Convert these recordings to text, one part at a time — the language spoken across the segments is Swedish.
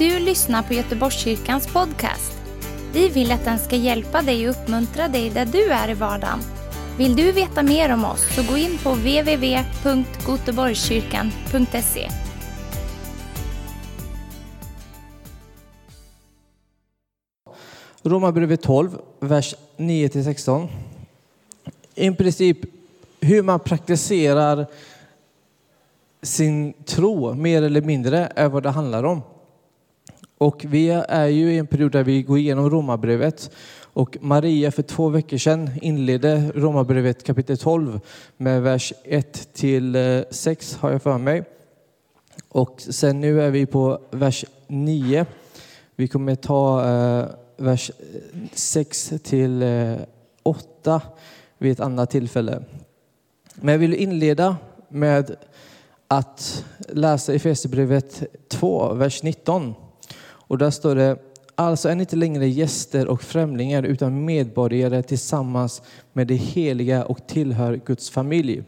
du lyssnar på Göteborgskyrkans podcast. Vi vill att den ska hjälpa dig och uppmuntra dig där du är i vardagen. Vill du veta mer om oss så gå in på www.goteborgskyrkan.se. Romarbrevet 12, vers 9-16. I princip hur man praktiserar sin tro, mer eller mindre, är vad det handlar om. Och vi är ju i en period där vi går igenom Romarbrevet. Och Maria för två veckor sedan inledde Romarbrevet kapitel 12 med vers 1 till eh, 6 har jag för mig. Och sen nu är vi på vers 9. Vi kommer ta eh, vers eh, 6 till 8 vid ett annat tillfälle. Men jag vill inleda med att läsa Efesierbrevet 2, vers 19. Och där står det, alltså är ni inte längre gäster och främlingar utan medborgare tillsammans med det heliga och tillhör Guds familj.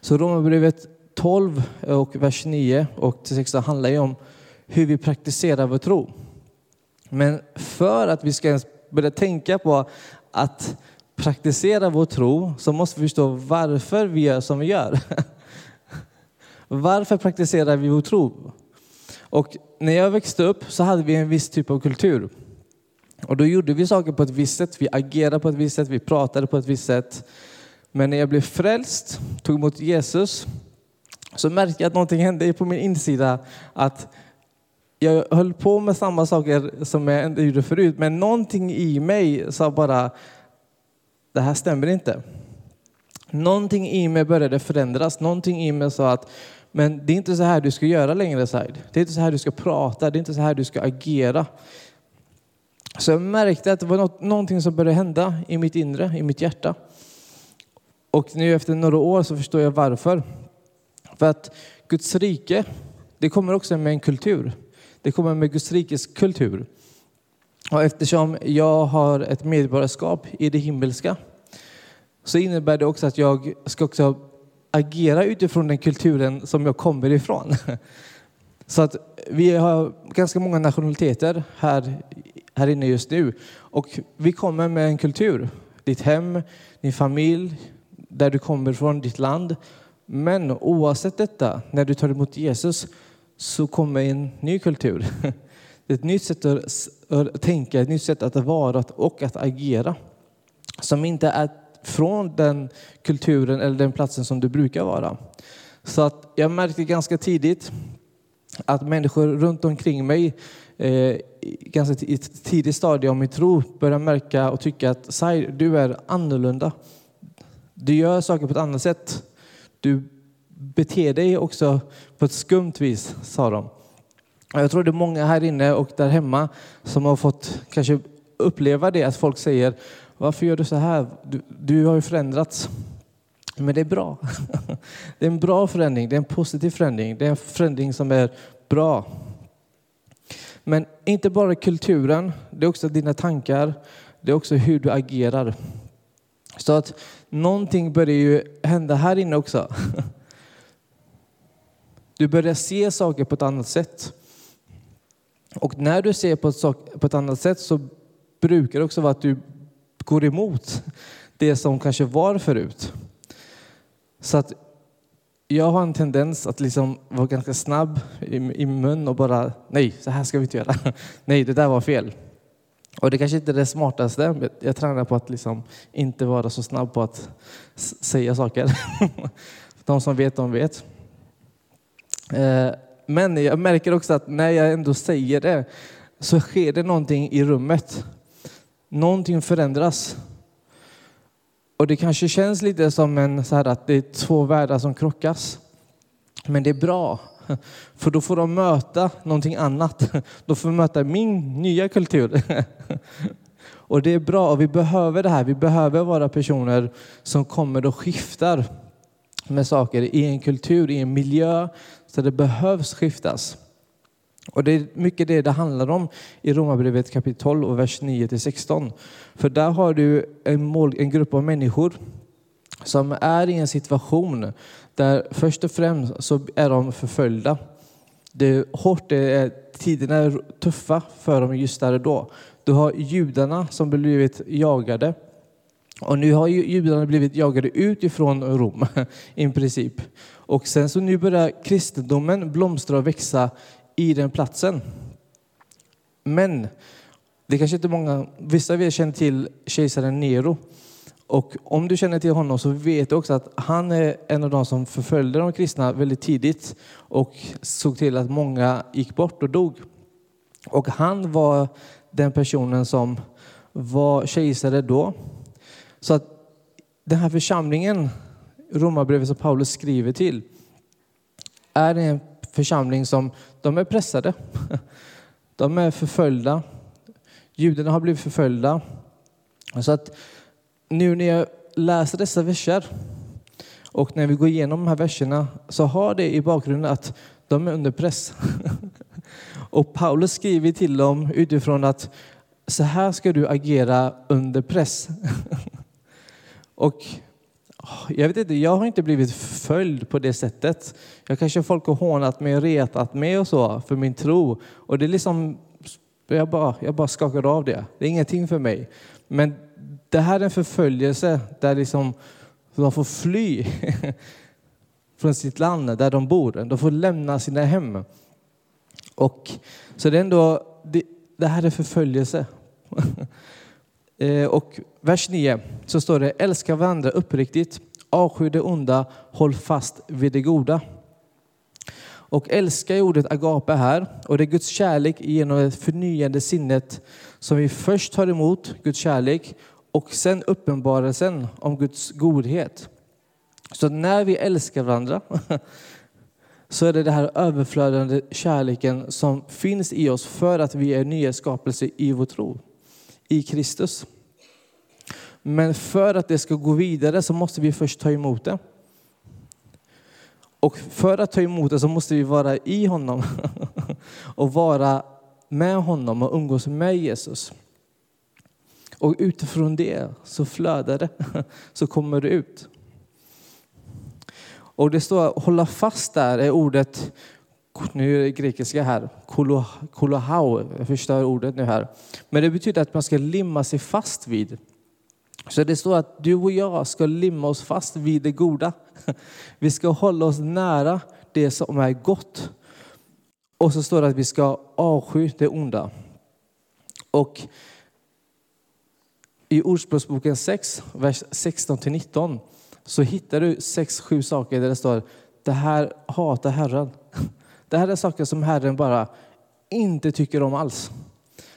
Så Romarbrevet 12 eh, och vers 9 och 16 handlar ju om hur vi praktiserar vår tro. Men för att vi ska börja tänka på att praktisera vår tro så måste vi förstå varför vi gör som vi gör. Varför praktiserar vi vår tro? Och när jag växte upp så hade vi en viss typ av kultur. Och då gjorde vi saker på ett visst sätt, vi agerade på ett visst sätt, vi pratade på ett visst sätt. Men när jag blev frälst, tog emot Jesus, så märkte jag att någonting hände på min insida. Att jag höll på med samma saker som jag gjorde förut, men någonting i mig sa bara, det här stämmer inte. Någonting i mig började förändras, någonting i mig sa att men det är inte så här du ska göra längre Said. Det är inte så här du ska prata, det är inte så här du ska agera. Så jag märkte att det var något, någonting som började hända i mitt inre, i mitt hjärta. Och nu efter några år så förstår jag varför. För att Guds rike, det kommer också med en kultur. Det kommer med Guds rikes kultur. Och eftersom jag har ett medborgarskap i det himmelska så innebär det också att jag ska också agera utifrån den kulturen som jag kommer ifrån. Så att vi har ganska många nationaliteter här, här inne just nu. Och vi kommer med en kultur. Ditt hem, din familj, där du kommer ifrån, ditt land. Men oavsett detta, när du tar emot Jesus så kommer en ny kultur. Det är ett nytt sätt att tänka, ett nytt sätt att vara och att agera. Som inte är från den kulturen eller den platsen som du brukar vara. Så att jag märkte ganska tidigt att människor runt omkring mig eh, ganska i ett tidigt stadie av min tro började märka och tycka att Sai, du är annorlunda. Du gör saker på ett annat sätt. Du beter dig också på ett skumt vis, sa de. Jag tror det är många här inne och där hemma som har fått kanske uppleva det att folk säger varför gör du så här? Du, du har ju förändrats. Men det är bra. Det är en bra förändring, det är en positiv förändring, det är en förändring som är bra. Men inte bara kulturen, det är också dina tankar, det är också hur du agerar. Så att någonting börjar ju hända här inne också. Du börjar se saker på ett annat sätt. Och när du ser på ett, på ett annat sätt så brukar det också vara att du går emot det som kanske var förut. Så att jag har en tendens att liksom vara ganska snabb i, i mun och bara nej, så här ska vi inte göra. Nej, det där var fel. Och det kanske inte är det smartaste. Men jag tränar på att liksom inte vara så snabb på att säga saker. De som vet, de vet. Eh, men jag märker också att när jag ändå säger det så sker det någonting i rummet. Någonting förändras. Och det kanske känns lite som en, så här att det är två världar som krockas. Men det är bra, för då får de möta någonting annat. De får möta min nya kultur. Och det är bra, och vi behöver det här. Vi behöver vara personer som kommer och skiftar med saker i en kultur, i en miljö, så det behövs skiftas. Och det är mycket det det handlar om i Romarbrevet kapitel 12 och vers 9 till 16. För där har du en, mål, en grupp av människor som är i en situation där först och främst så är de förföljda. Det är hårt, det är, tiderna är tuffa för dem just där och då. Du har judarna som blivit jagade. Och nu har judarna blivit jagade ut ifrån Rom i princip. Och sen så nu börjar kristendomen blomstra och växa i den platsen. Men det kanske inte många, vissa av er känner till kejsaren Nero. Och om du känner till honom så vet du också att han är en av de som förföljde de kristna väldigt tidigt och såg till att många gick bort och dog. Och han var den personen som var kejsare då. Så att den här församlingen, Romarbrevet som Paulus skriver till, är en församling som de är pressade. De är förföljda. Judarna har blivit förföljda. Så att nu när jag läser dessa verser och när vi går igenom de här verserna så har det i bakgrunden att de är under press. Och Paulus skriver till dem utifrån att så här ska du agera under press. Och jag vet inte, jag har inte blivit följd på det sättet. Jag kanske folk har hånat mig och retat mig och så för min tro. Och det är liksom, jag bara, jag bara skakar av det. Det är ingenting för mig. Men det här är en förföljelse där liksom de får fly från sitt land där de bor. De får lämna sina hem. Och, så det är ändå, det, det här är förföljelse. Eh, och vers 9 så står det, älska varandra uppriktigt, avsky det onda, håll fast vid det goda. Och älska är ordet agape här, och det är Guds kärlek genom det förnyande sinnet som vi först tar emot Guds kärlek och sen uppenbarelsen om Guds godhet. Så när vi älskar varandra så är det den här överflödande kärleken som finns i oss för att vi är nya skapelser i vår tro, i Kristus. Men för att det ska gå vidare så måste vi först ta emot det. Och för att ta emot det så måste vi vara i honom och vara med honom och umgås med Jesus. Och utifrån det så flödar det, så kommer det ut. Och det står hålla fast där är ordet, nu är det grekiska här, kolohau, jag förstör ordet nu här. Men det betyder att man ska limma sig fast vid. Så det står att du och jag ska limma oss fast vid det goda. Vi ska hålla oss nära det som är gott. Och så står det att vi ska avsky det onda. Och i Ordspråksboken 6, vers 16-19 så hittar du sex, sju saker där det står det här hatar Herren. Det här är saker som Herren bara inte tycker om alls.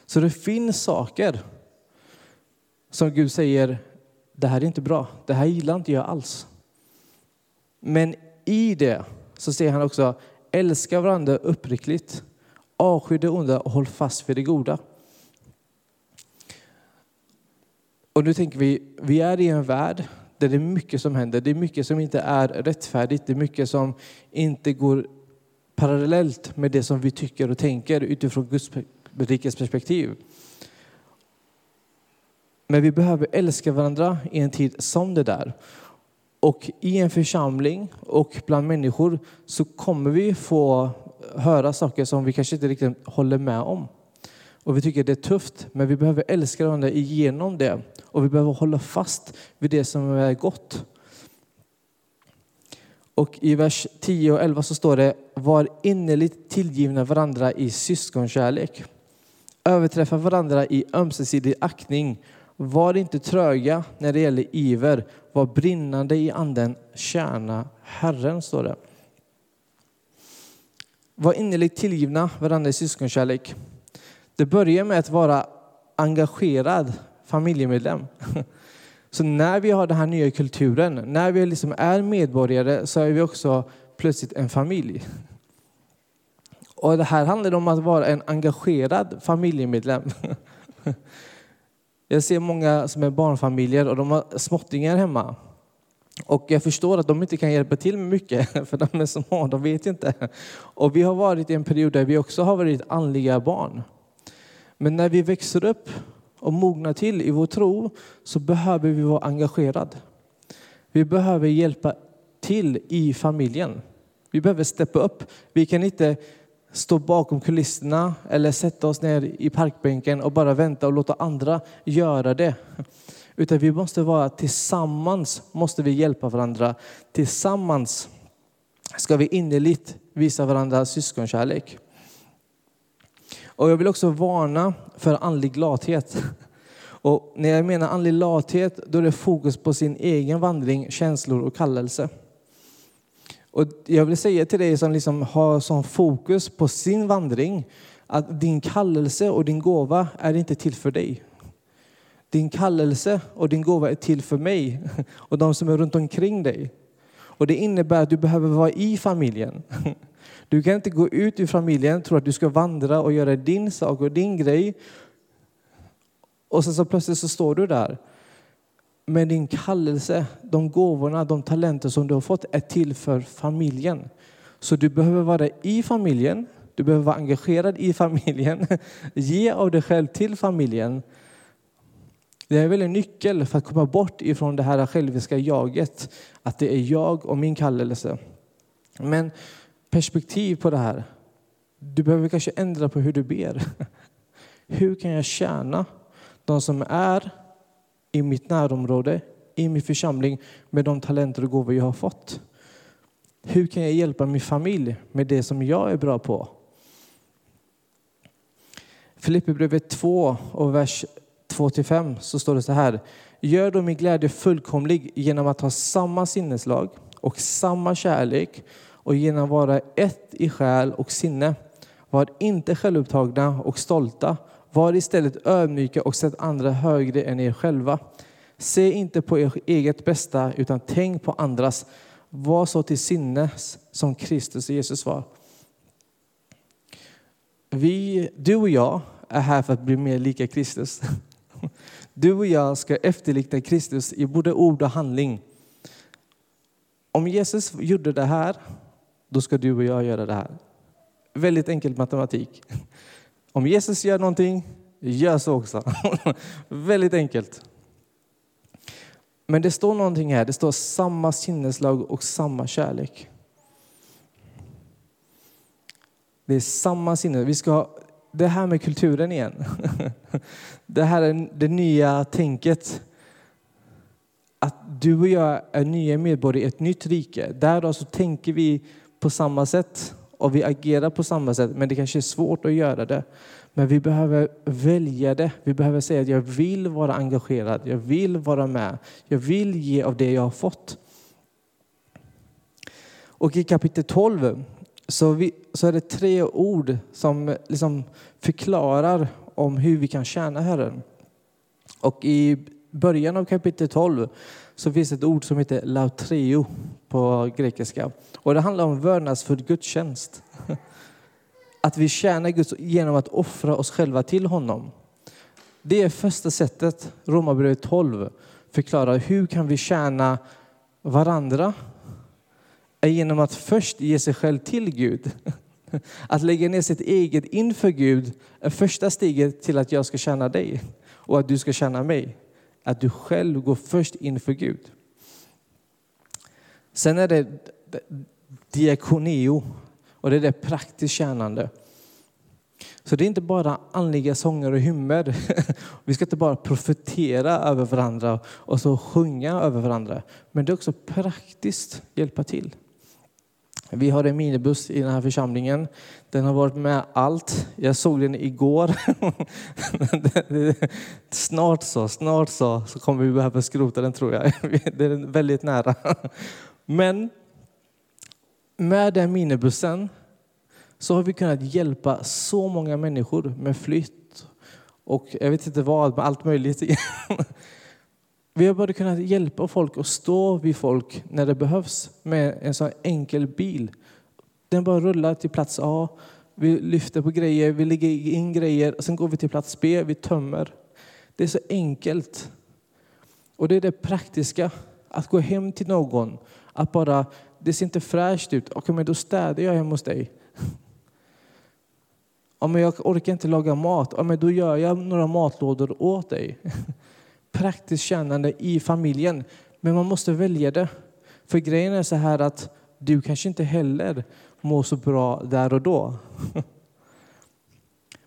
Så det finns saker som Gud säger, det här är inte bra, det här gillar inte jag alls. Men i det så säger han också, älska varandra uppriktigt, avsky det onda och håll fast vid det goda. Och nu tänker vi, vi är i en värld där det är mycket som händer. Det är mycket som inte är rättfärdigt. Det är mycket som inte går parallellt med det som vi tycker och tänker utifrån Guds rikes perspektiv. Men vi behöver älska varandra i en tid som det där. Och i en församling och bland människor så kommer vi få höra saker som vi kanske inte riktigt håller med om. Och vi tycker det är tufft, men vi behöver älska varandra igenom det. Och vi behöver hålla fast vid det som är gott. Och i vers 10 och 11 så står det, var innerligt tillgivna varandra i syskonkärlek. Överträffa varandra i ömsesidig aktning. Var inte tröga när det gäller iver. Var brinnande i anden. Tjäna Herren, står det. Var innerligt tillgivna varandra i syskonkärlek. Det börjar med att vara engagerad familjemedlem. Så när vi har den här nya kulturen, när vi liksom är medborgare så är vi också plötsligt en familj. Och det här handlar om att vara en engagerad familjemedlem. Jag ser många som är barnfamiljer och de har småttingar hemma. Och jag förstår att de inte kan hjälpa till med mycket, för de är små, de vet inte. Och vi har varit i en period där vi också har varit andliga barn. Men när vi växer upp och mognar till i vår tro så behöver vi vara engagerade. Vi behöver hjälpa till i familjen. Vi behöver steppa upp. Vi kan inte stå bakom kulisserna eller sätta oss ner i parkbänken och bara vänta och låta andra göra det. Utan vi måste vara tillsammans, måste vi hjälpa varandra. Tillsammans ska vi innerligt visa varandra syskonkärlek. Och jag vill också varna för andlig lathet. Och när jag menar andlig lathet, då är det fokus på sin egen vandring, känslor och kallelse. Och jag vill säga till dig som liksom har som fokus på sin vandring, att din kallelse och din gåva är inte till för dig. Din kallelse och din gåva är till för mig och de som är runt omkring dig. Och det innebär att du behöver vara i familjen. Du kan inte gå ut ur familjen, och tro att du ska vandra och göra din sak och din grej. Och sen så plötsligt så står du där. Men din kallelse, de gåvorna, de talenter som du har fått är till för familjen. Så du behöver vara i familjen, du behöver vara engagerad i familjen. Ge av dig själv till familjen. Det är väl en nyckel för att komma bort ifrån det här själviska jaget. Att det är jag och min kallelse. Men perspektiv på det här. Du behöver kanske ändra på hur du ber. Hur kan jag tjäna de som är i mitt närområde, i min församling med de talenter och gåvor jag har fått? Hur kan jag hjälpa min familj med det som jag är bra på? Filipperbrevet 2 och vers 2-5 så står det så här. Gör då min glädje fullkomlig genom att ha samma sinneslag och samma kärlek och genom att vara ett i själ och sinne. Var inte självupptagna och stolta. Var istället ödmjuka och sätt andra högre än er själva. Se inte på ert eget bästa utan tänk på andras. Var så till sinnes som Kristus och Jesus var. Vi, du och jag är här för att bli mer lika Kristus. Du och jag ska efterlikna Kristus i både ord och handling. Om Jesus gjorde det här, då ska du och jag göra det här. Väldigt enkel matematik. Om Jesus gör någonting, gör så också. Väldigt enkelt. Men det står någonting här, det står samma sinneslag och samma kärlek. Det är samma sinne. Vi ska ha det här med kulturen igen. Det här är det nya tänket. Att du och jag är nya medborgare i ett nytt rike. Där då så tänker vi på samma sätt och vi agerar på samma sätt. Men det kanske är svårt att göra det. Men vi behöver välja det. Vi behöver säga att jag vill vara engagerad. Jag vill vara med. Jag vill ge av det jag har fått. Och i kapitel 12 så, vi, så är det tre ord som liksom förklarar om hur vi kan tjäna Herren. Och i början av kapitel 12 så finns ett ord som heter lautreo på grekiska. Och det handlar om vördnadsfull gudstjänst. Att vi tjänar Gud genom att offra oss själva till honom. Det är första sättet, Romarbrevet 12 förklarar hur kan vi tjäna varandra är genom att först ge sig själv till Gud. Att lägga ner sitt eget inför Gud är första steget till att jag ska tjäna dig och att du ska tjäna mig. Att du själv går först inför Gud. Sen är det diakonio, och det är det praktiskt tjänande. Så det är inte bara andliga sånger och hymner. Vi ska inte bara profetera över varandra och så sjunga över varandra. Men det är också praktiskt hjälpa till. Vi har en minibuss i den här församlingen. Den har varit med allt. Jag såg den igår. snart så, snart så, så kommer vi behöva skrota den tror jag. Det är väldigt nära. Men med den minibussen så har vi kunnat hjälpa så många människor med flytt och jag vet inte vad, med allt möjligt. Vi har bara kunnat hjälpa folk och stå vid folk när det behövs med en sån enkel bil. Den bara rullar till plats A, vi lyfter på grejer, vi lägger in grejer, och sen går vi till plats B, vi tömmer. Det är så enkelt. Och det är det praktiska, att gå hem till någon, att bara, det ser inte fräscht ut, okej men då städar jag hemma hos dig. Ja, men jag orkar inte laga mat, ja, men då gör jag några matlådor åt dig. praktiskt kännande i familjen. Men man måste välja det. För grejen är så här att du kanske inte heller mår så bra där och då.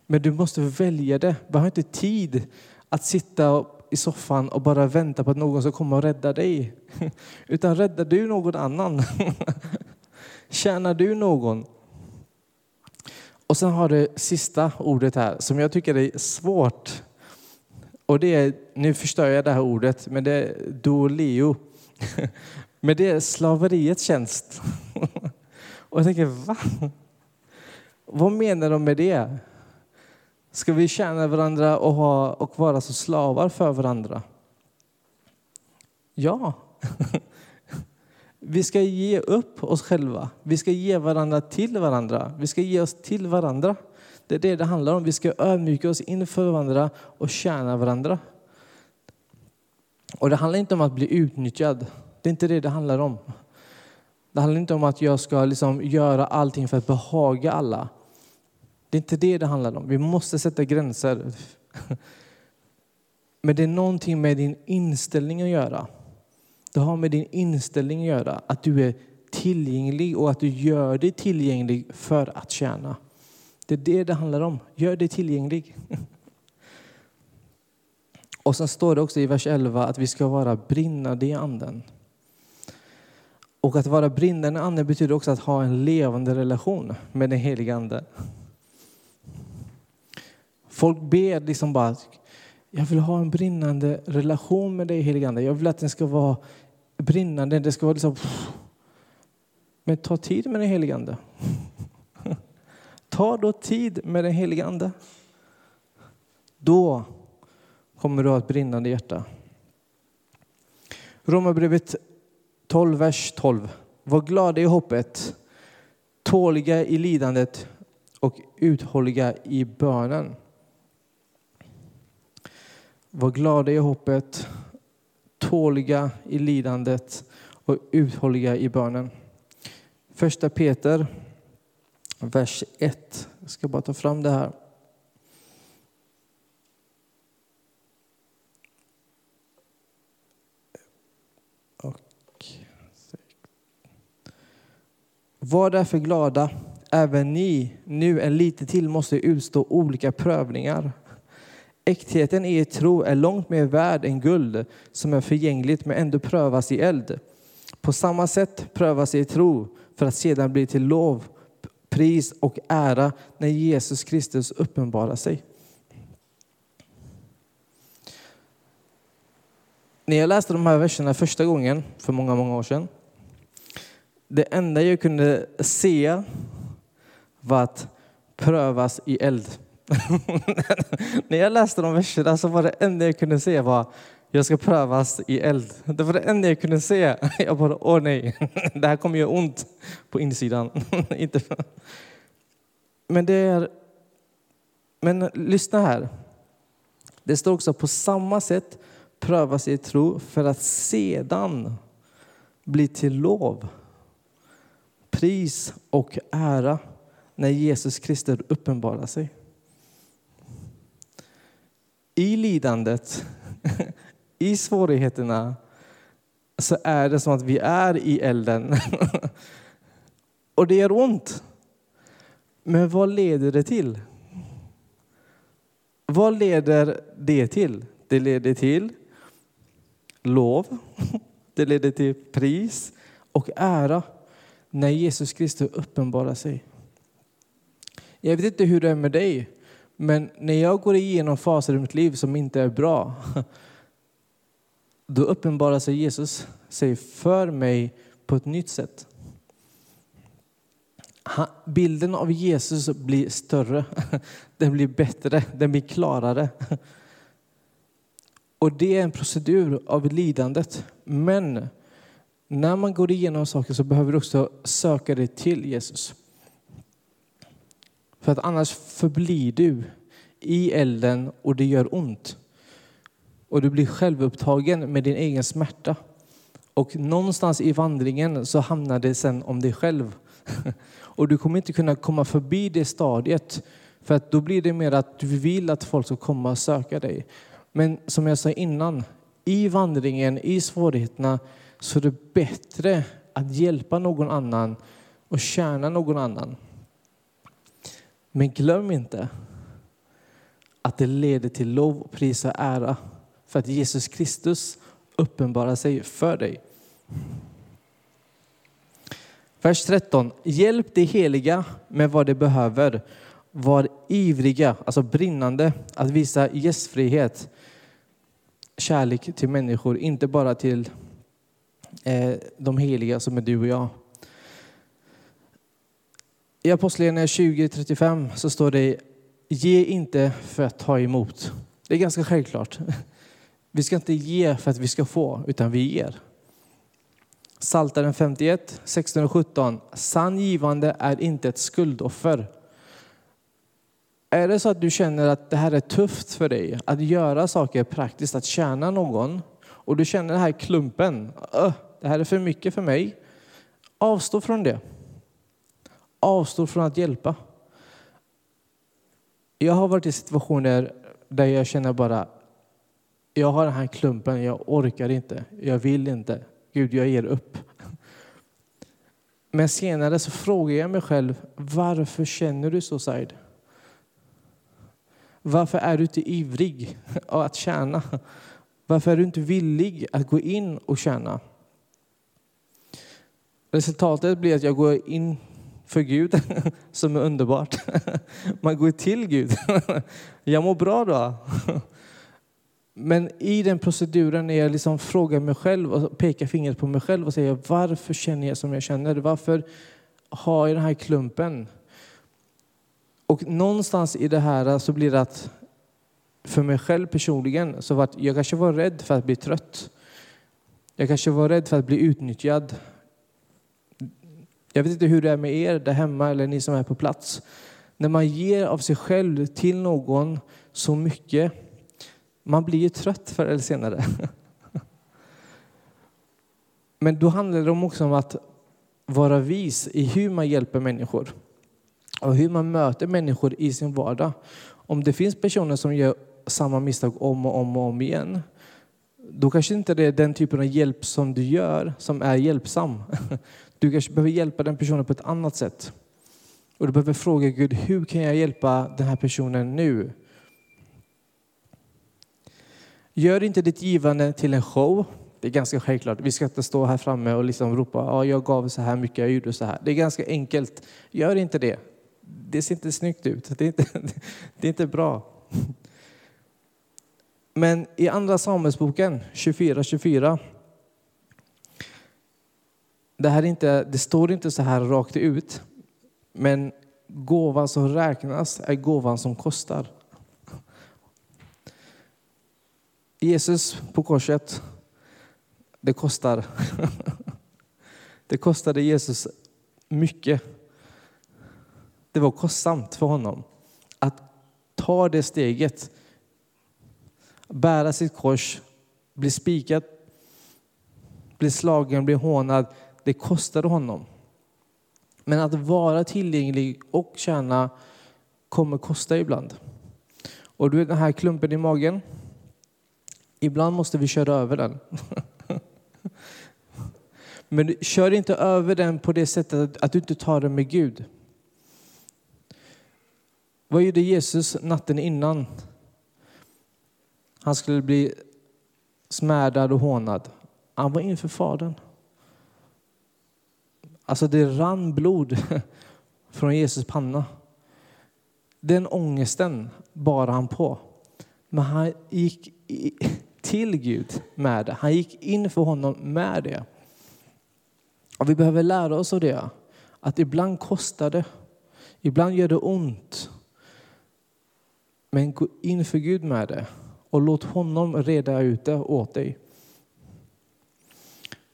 Men du måste välja det. Du har inte tid att sitta i soffan och bara vänta på att någon ska komma och rädda dig. Utan räddar du någon annan. Tjänar du någon. Och sen har du sista ordet här som jag tycker är svårt. Och det är, nu förstör jag det här ordet, men det är doleo. Men det är slaveriets tjänst. Och jag tänker, va? Vad menar de med det? Ska vi tjäna varandra och, ha, och vara så slavar för varandra? Ja. Vi ska ge upp oss själva. Vi ska ge varandra till varandra. Vi ska ge oss till varandra. Det är det det handlar om. Vi ska ödmjuka oss inför varandra och tjäna varandra. Och det handlar inte om att bli utnyttjad. Det är inte det det handlar om. Det handlar inte om att jag ska liksom göra allting för att behaga alla. Det är inte det det handlar om. Vi måste sätta gränser. Men det är någonting med din inställning att göra. Det har med din inställning att göra. Att du är tillgänglig och att du gör dig tillgänglig för att tjäna. Det är det det handlar om. Gör dig tillgänglig. Och sen står det också i vers 11 att vi ska vara brinnande i anden. Och att vara brinnande i anden betyder också att ha en levande relation med den helige ande. Folk ber liksom bara, jag vill ha en brinnande relation med dig helige ande. Jag vill att den ska vara brinnande, det ska vara liksom... Men ta tid med den helige ande. Ta då tid med den helige ande. Då kommer du ha ett brinnande hjärta. Romarbrevet 12, vers 12. Var glada i hoppet, tåliga i lidandet och uthålliga i bönen. Var glada i hoppet, tåliga i lidandet och uthålliga i bönen. Första Peter, vers 1. Jag ska bara ta fram det här. Var därför glada, även ni nu en lite till måste utstå olika prövningar. Äktheten i er tro är långt mer värd än guld som är förgängligt men ändå prövas i eld. På samma sätt prövas er tro för att sedan bli till lov, pris och ära när Jesus Kristus uppenbarar sig. När jag läste de här verserna första gången för många, många år sedan det enda jag kunde se var att prövas i eld. När jag läste de verserna så var det enda jag kunde se var jag ska prövas i eld. Det var det enda jag kunde se. Jag bara, åh nej, det här kommer göra ont på insidan. Men det är... Men lyssna här. Det står också på samma sätt prövas i tro för att sedan bli till lov pris och ära när Jesus Kristus uppenbarar sig. I lidandet, i svårigheterna, så är det som att vi är i elden. Och det gör ont. Men vad leder det till? Vad leder det till? Det leder till lov, det leder till pris och ära när Jesus Kristus uppenbarar sig. Jag vet inte hur det är med dig, men när jag går igenom faser i mitt liv som inte är bra, då uppenbarar sig Jesus sig för mig på ett nytt sätt. Bilden av Jesus blir större, den blir bättre, den blir klarare. Och det är en procedur av lidandet. Men när man går igenom saker så behöver du också söka dig till Jesus. För att annars förblir du i elden och det gör ont. Och du blir självupptagen med din egen smärta. Och någonstans i vandringen så hamnar det sen om dig själv. Och du kommer inte kunna komma förbi det stadiet. För att då blir det mer att du vill att folk ska komma och söka dig. Men som jag sa innan, i vandringen, i svårigheterna så är det bättre att hjälpa någon annan och tjäna någon annan. Men glöm inte att det leder till lov, pris och ära för att Jesus Kristus uppenbarar sig för dig. Vers 13. Hjälp de heliga med vad de behöver. Var ivriga, alltså brinnande, att visa gästfrihet, kärlek till människor, inte bara till eh, de heliga som är du och jag. I Apostlagärningarna 20.35 så står det Ge inte för att ta emot. Det är ganska självklart. Vi ska inte ge för att vi ska få, utan vi ger. Saltaren 51, 16 och 17. Sann givande är inte ett skuldoffer. Är det så att du känner att det här är tufft för dig, att göra saker praktiskt, att tjäna någon, och du känner den här klumpen, det här är för mycket för mig, avstå från det. Avstår från att hjälpa. Jag har varit i situationer där jag känner bara, jag har den här klumpen, jag orkar inte, jag vill inte. Gud, jag ger upp. Men senare så frågar jag mig själv, varför känner du så Said? Varför är du inte ivrig att tjäna? Varför är du inte villig att gå in och tjäna? Resultatet blir att jag går in för Gud, som är underbart. Man går till Gud. Jag mår bra då. Men i den proceduren när jag liksom frågar mig själv och pekar fingret på mig själv och säger varför känner jag som jag känner? Varför har jag den här klumpen? Och någonstans i det här så blir det att för mig själv personligen så var jag kanske var rädd för att bli trött. Jag kanske var rädd för att bli utnyttjad. Jag vet inte hur det är med er där hemma eller ni som är på plats. När man ger av sig själv till någon så mycket, man blir ju trött förr eller senare. Men då handlar det också om att vara vis i hur man hjälper människor och hur man möter människor i sin vardag. Om det finns personer som gör samma misstag om och om och om igen, då kanske inte det är den typen av hjälp som du gör som är hjälpsam. Du kanske behöver hjälpa den personen på ett annat sätt. Och du behöver fråga Gud, hur kan jag hjälpa den här personen nu? Gör inte ditt givande till en show. Det är ganska självklart. Vi ska inte stå här framme och liksom ropa, ja, jag gav så här mycket, jag gjorde så här. Det är ganska enkelt. Gör inte det. Det ser inte snyggt ut. Det är inte, det är inte bra. Men i Andra Samuelsboken 24-24 det, här inte, det står inte så här rakt ut, men gåvan som räknas är gåvan som kostar. Jesus på korset, det kostar. Det kostade Jesus mycket. Det var kostsamt för honom att ta det steget, bära sitt kors, bli spikad, bli slagen, bli hånad, det kostade honom. Men att vara tillgänglig och tjäna kommer kosta ibland. Och du vet den här klumpen i magen, ibland måste vi köra över den. Men kör inte över den på det sättet att du inte tar den med Gud. Vad gjorde Jesus natten innan? Han skulle bli smädad och hånad. Han var inför Fadern. Alltså det rann blod från Jesus panna. Den ångesten bar han på. Men han gick till Gud med det. Han gick in för honom med det. Och vi behöver lära oss av det. Att ibland kostar det. Ibland gör det ont. Men gå in för Gud med det och låt honom reda ut det åt dig.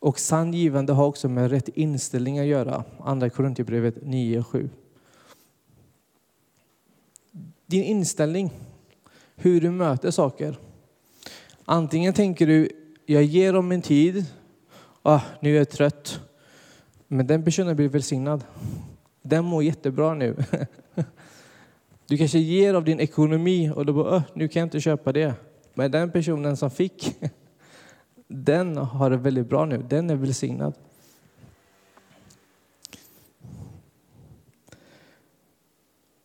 Och sann givande har också med rätt inställning att göra. Andra Korinthierbrevet 9.7. Din inställning, hur du möter saker. Antingen tänker du, jag ger dem min tid, ah, nu är jag trött. Men den personen blir välsignad. Den mår jättebra nu. Du kanske ger av din ekonomi och då bara, nu kan jag inte köpa det. Men den personen som fick, den har det väldigt bra nu. Den är välsignad.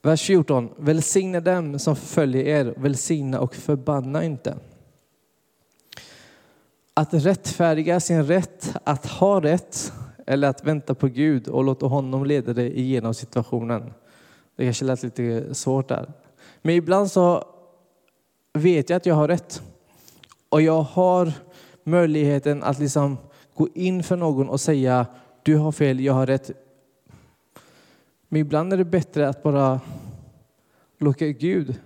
Vers 14. Välsigna dem som följer er, välsigna och förbanna inte. Att rättfärdiga sin rätt, att ha rätt, eller att vänta på Gud och låta honom leda dig igenom situationen. Det kanske lät lite svårt där. Men ibland så vet jag att jag har rätt. Och jag har möjligheten att liksom gå in för någon och säga du har fel, jag har rätt. Men ibland är det bättre att bara låta Gud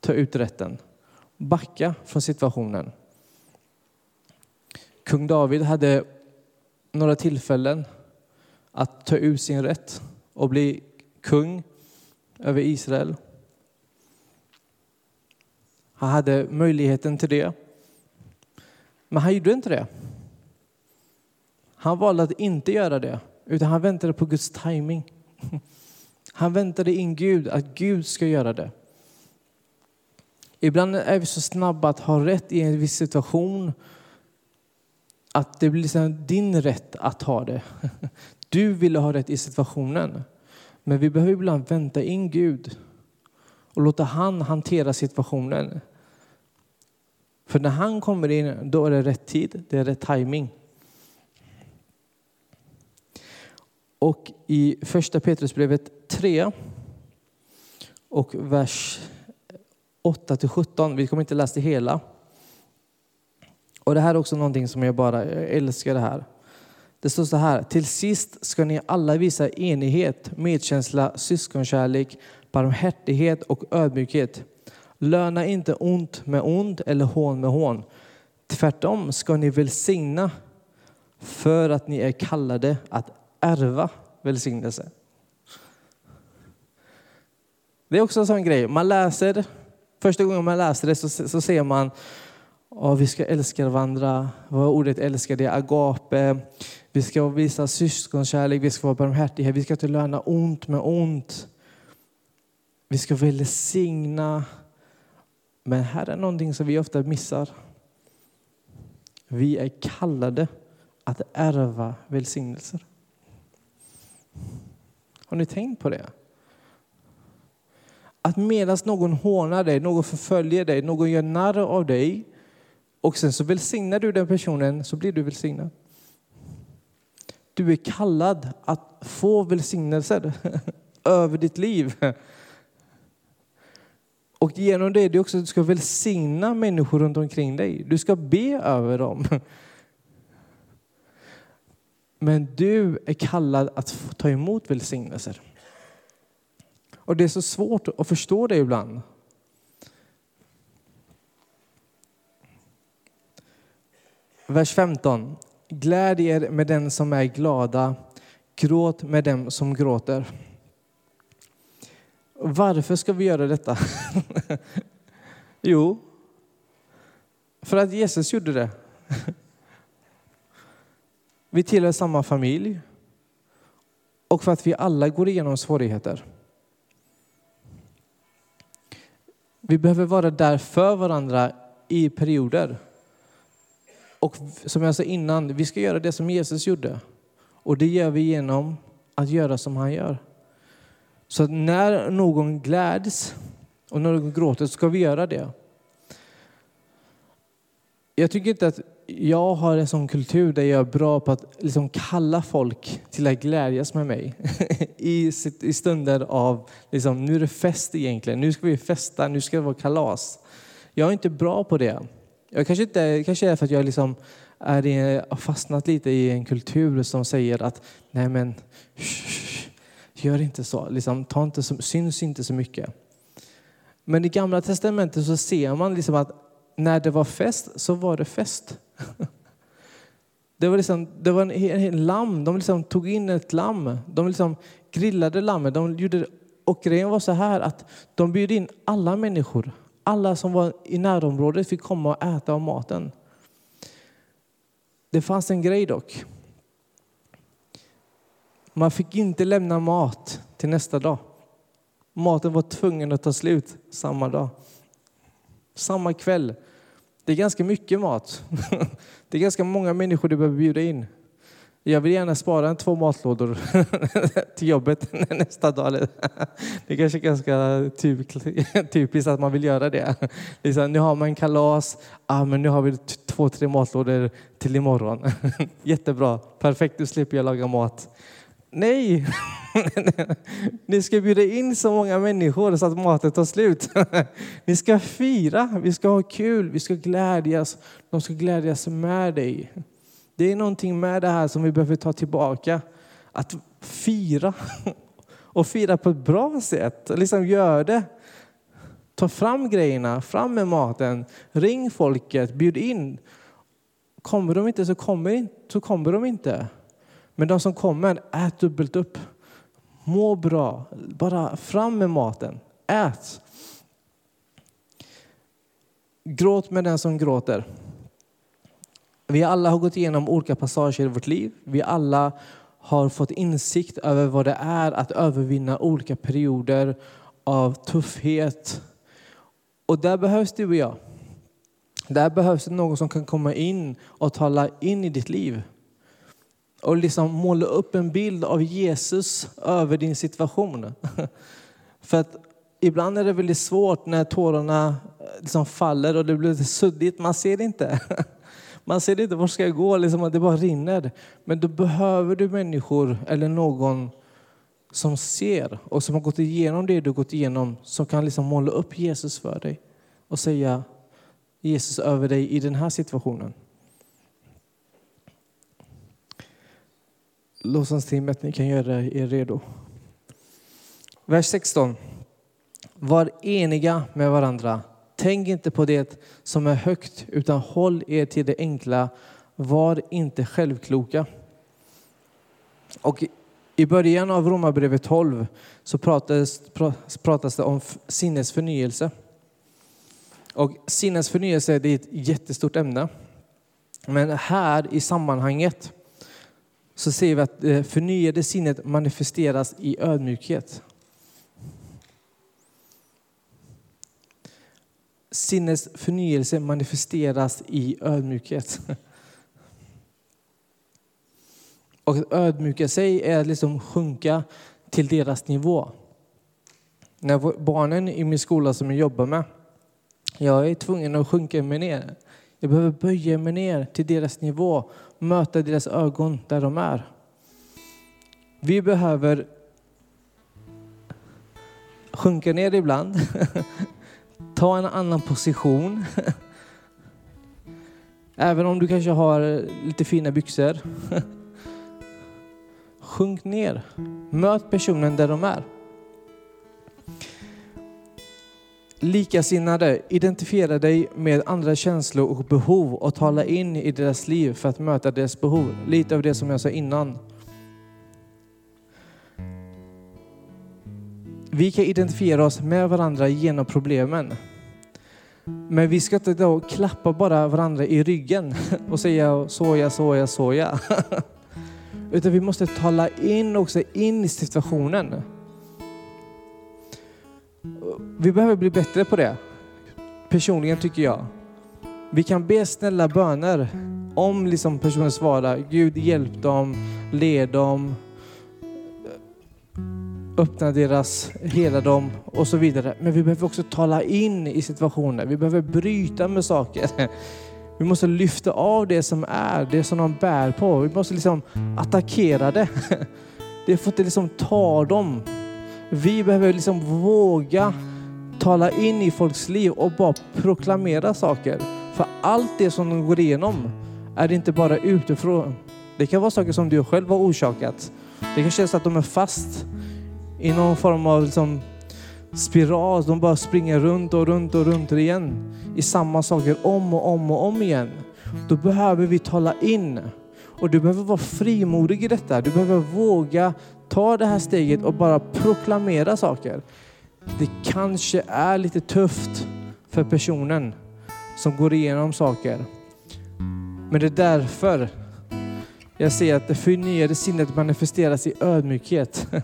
ta ut rätten. Backa från situationen. Kung David hade några tillfällen att ta ut sin rätt och bli kung över Israel. Han hade möjligheten till det. Men han gjorde inte det. Han valde att inte göra det, utan han väntade på Guds timing. Han väntade in Gud, att Gud ska göra det. Ibland är vi så snabba att ha rätt i en viss situation att det blir liksom din rätt att ha det. Du ville ha rätt i situationen. Men vi behöver ibland vänta in Gud och låta han hantera situationen. För när han kommer in, då är det rätt tid, det är rätt timing. Och i första Petrusbrevet 3 och vers 8 till 17, vi kommer inte läsa det hela. Och det här är också någonting som jag bara jag älskar det här. Det står så här, till sist ska ni alla visa enighet, medkänsla, syskonkärlek, barmhärtighet och ödmjukhet. Löna inte ont med ont eller hån med hån. Tvärtom ska ni välsigna för att ni är kallade att ärva välsignelse. Det är också en sån grej. Man läser, första gången man läser det så, så ser man att vi ska älska varandra. Vad ordet älska det är agape. Vi ska visa syskonkärlek, vi ska vara barmhärtiga, vi ska inte löna ont med ont. Vi ska välsigna. Men här är någonting som vi ofta missar. Vi är kallade att ärva välsignelser. Har ni tänkt på det? Att medan någon hånar dig, någon förföljer dig, någon gör narr av dig och sen så välsignar du den personen så blir du välsignad. Du är kallad att få välsignelser över ditt liv. Och genom det du också ska välsigna människor runt omkring dig. Du ska be över dem. Men du är kallad att ta emot välsignelser. Och det är så svårt att förstå det ibland. Vers 15. Gläd er med den som är glada, gråt med dem som gråter. Varför ska vi göra detta? jo, för att Jesus gjorde det. Vi tillhör samma familj och för att vi alla går igenom svårigheter. Vi behöver vara där för varandra i perioder. Och som jag sa innan, vi ska göra det som Jesus gjorde. Och det gör vi genom att göra som han gör. Så när någon gläds och när någon gråter så ska vi göra det. Jag tycker inte att jag har en sån kultur där jag är bra på att liksom kalla folk till att glädjas med mig. I, I stunder av, liksom, nu är det fest egentligen, nu ska vi festa, nu ska det vara kalas. Jag är inte bra på det. Jag kanske, inte, kanske är för att jag liksom är har fastnat lite i en kultur som säger att nej men, shh, gör inte så, liksom, ta inte så, syns inte så mycket. Men i gamla testamentet så ser man liksom att när det var fest så var det fest. Det var, liksom, det var en, en lamm, de liksom tog in ett lamm. De liksom grillade lammet. De gjorde, och grejen var så här att de bjöd in alla människor. Alla som var i närområdet fick komma och äta av maten. Det fanns en grej dock. Man fick inte lämna mat till nästa dag. Maten var tvungen att ta slut samma dag. Samma kväll. Det är ganska mycket mat. Det är ganska många människor du behöver bjuda in. Jag vill gärna spara en två matlådor till jobbet nästa dag. Det är kanske är ganska typ- typiskt att man vill göra det. Liksom, nu har man kalas, ah, men nu har vi två, tre matlådor till imorgon. Jättebra, perfekt, nu slipper jag laga mat. Nej, ni ska bjuda in så många människor så att maten tar slut. Ni ska fira, vi ska ha kul, vi ska glädjas. De ska glädjas med dig. Det är någonting med det här som vi behöver ta tillbaka. Att fira. Och fira på ett bra sätt. Liksom gör det. Ta fram grejerna, fram med maten. Ring folket, bjud in. Kommer de inte så kommer, så kommer de inte. Men de som kommer, ät dubbelt upp. Må bra. Bara fram med maten. Ät. Gråt med den som gråter. Vi alla har gått igenom olika passager i vårt liv. Vi alla har fått insikt över vad det är att övervinna olika perioder av tuffhet. Och där behövs du och jag. Där behövs det någon som kan komma in och tala in i ditt liv. Och liksom måla upp en bild av Jesus över din situation. För att ibland är det väldigt svårt när tårarna eh, liksom faller och det blir lite suddigt. Man ser det inte. Man ser inte vart ska jag gå, liksom, det bara rinner. Men då behöver du människor eller någon som ser och som har gått igenom det du gått igenom, som kan liksom måla upp Jesus för dig och säga Jesus över dig i den här situationen. Lovsångsteamet, ni kan göra er redo. Vers 16. Var eniga med varandra Tänk inte på det som är högt, utan håll er till det enkla. Var inte självkloka. Och I början av Romarbrevet 12 så pratas, pratas det om sinnesförnyelse. Och sinnesförnyelse är ett jättestort ämne. Men här i sammanhanget så ser vi att det förnyade sinnet manifesteras i ödmjukhet. Sinnets förnyelse manifesteras i ödmjukhet. Och att ödmjuka sig är att liksom sjunka till deras nivå. När barnen i min skola som jag jobbar med, jag är tvungen att sjunka mig ner. Jag behöver böja mig ner till deras nivå, möta deras ögon där de är. Vi behöver sjunka ner ibland Ta en annan position. Även om du kanske har lite fina byxor. Sjunk ner. Möt personen där de är. Likasinnade, identifiera dig med andra känslor och behov och tala in i deras liv för att möta deras behov. Lite av det som jag sa innan. Vi kan identifiera oss med varandra genom problemen. Men vi ska inte då klappa bara varandra i ryggen och säga såja, såja, såja. Utan vi måste tala in också in i situationen. Vi behöver bli bättre på det. Personligen tycker jag. Vi kan be snälla böner om liksom personen svarar Gud hjälp dem, led dem, öppna deras, hela dem och så vidare. Men vi behöver också tala in i situationer. Vi behöver bryta med saker. Vi måste lyfta av det som är, det som de bär på. Vi måste liksom attackera det. Det får inte liksom ta dem. Vi behöver liksom våga tala in i folks liv och bara proklamera saker. För allt det som de går igenom är inte bara utifrån. Det kan vara saker som du själv har orsakat. Det kan kännas att de är fast i någon form av liksom spiral. De bara springer runt och runt och runt igen i samma saker om och om och om igen. Då behöver vi tala in. Och du behöver vara frimodig i detta. Du behöver våga ta det här steget och bara proklamera saker. Det kanske är lite tufft för personen som går igenom saker. Men det är därför jag ser att det förnyade sinnet manifesteras i ödmjukhet.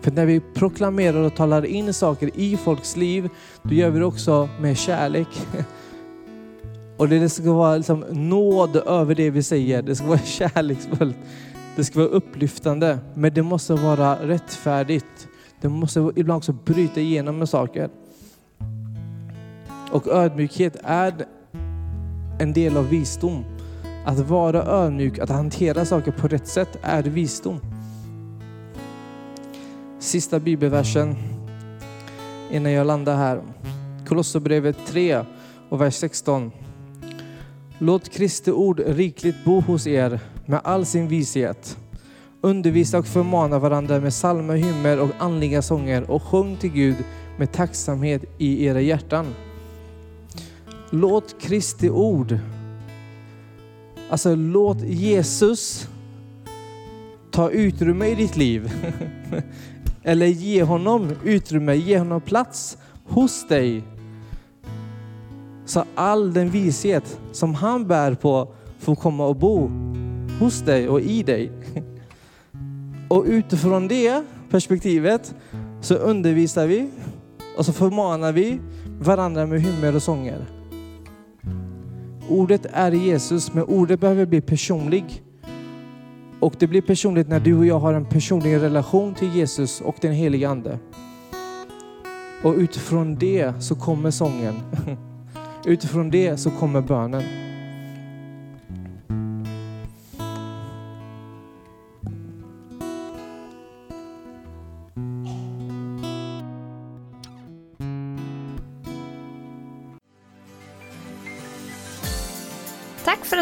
För när vi proklamerar och talar in saker i folks liv, då gör vi det också med kärlek. Och det ska vara liksom nåd över det vi säger. Det ska vara kärleksfullt. Det ska vara upplyftande. Men det måste vara rättfärdigt. Det måste ibland också bryta igenom med saker. Och ödmjukhet är en del av visdom. Att vara ödmjuk, att hantera saker på rätt sätt är visdom. Sista bibelversen innan jag landar här. Kolosserbrevet 3 och vers 16. Låt Kristi ord rikligt bo hos er med all sin vishet. Undervisa och förmana varandra med psalmer, hymner och andliga sånger och sjung till Gud med tacksamhet i era hjärtan. Låt Kristi ord, alltså låt Jesus ta utrymme i ditt liv. Eller ge honom utrymme, ge honom plats hos dig. Så all den vishet som han bär på får komma och bo hos dig och i dig. Och utifrån det perspektivet så undervisar vi och så förmanar vi varandra med hymner och sånger. Ordet är Jesus, men ordet behöver bli personlig. Och det blir personligt när du och jag har en personlig relation till Jesus och den helige Ande. Och utifrån det så kommer sången. Utifrån det så kommer bönen.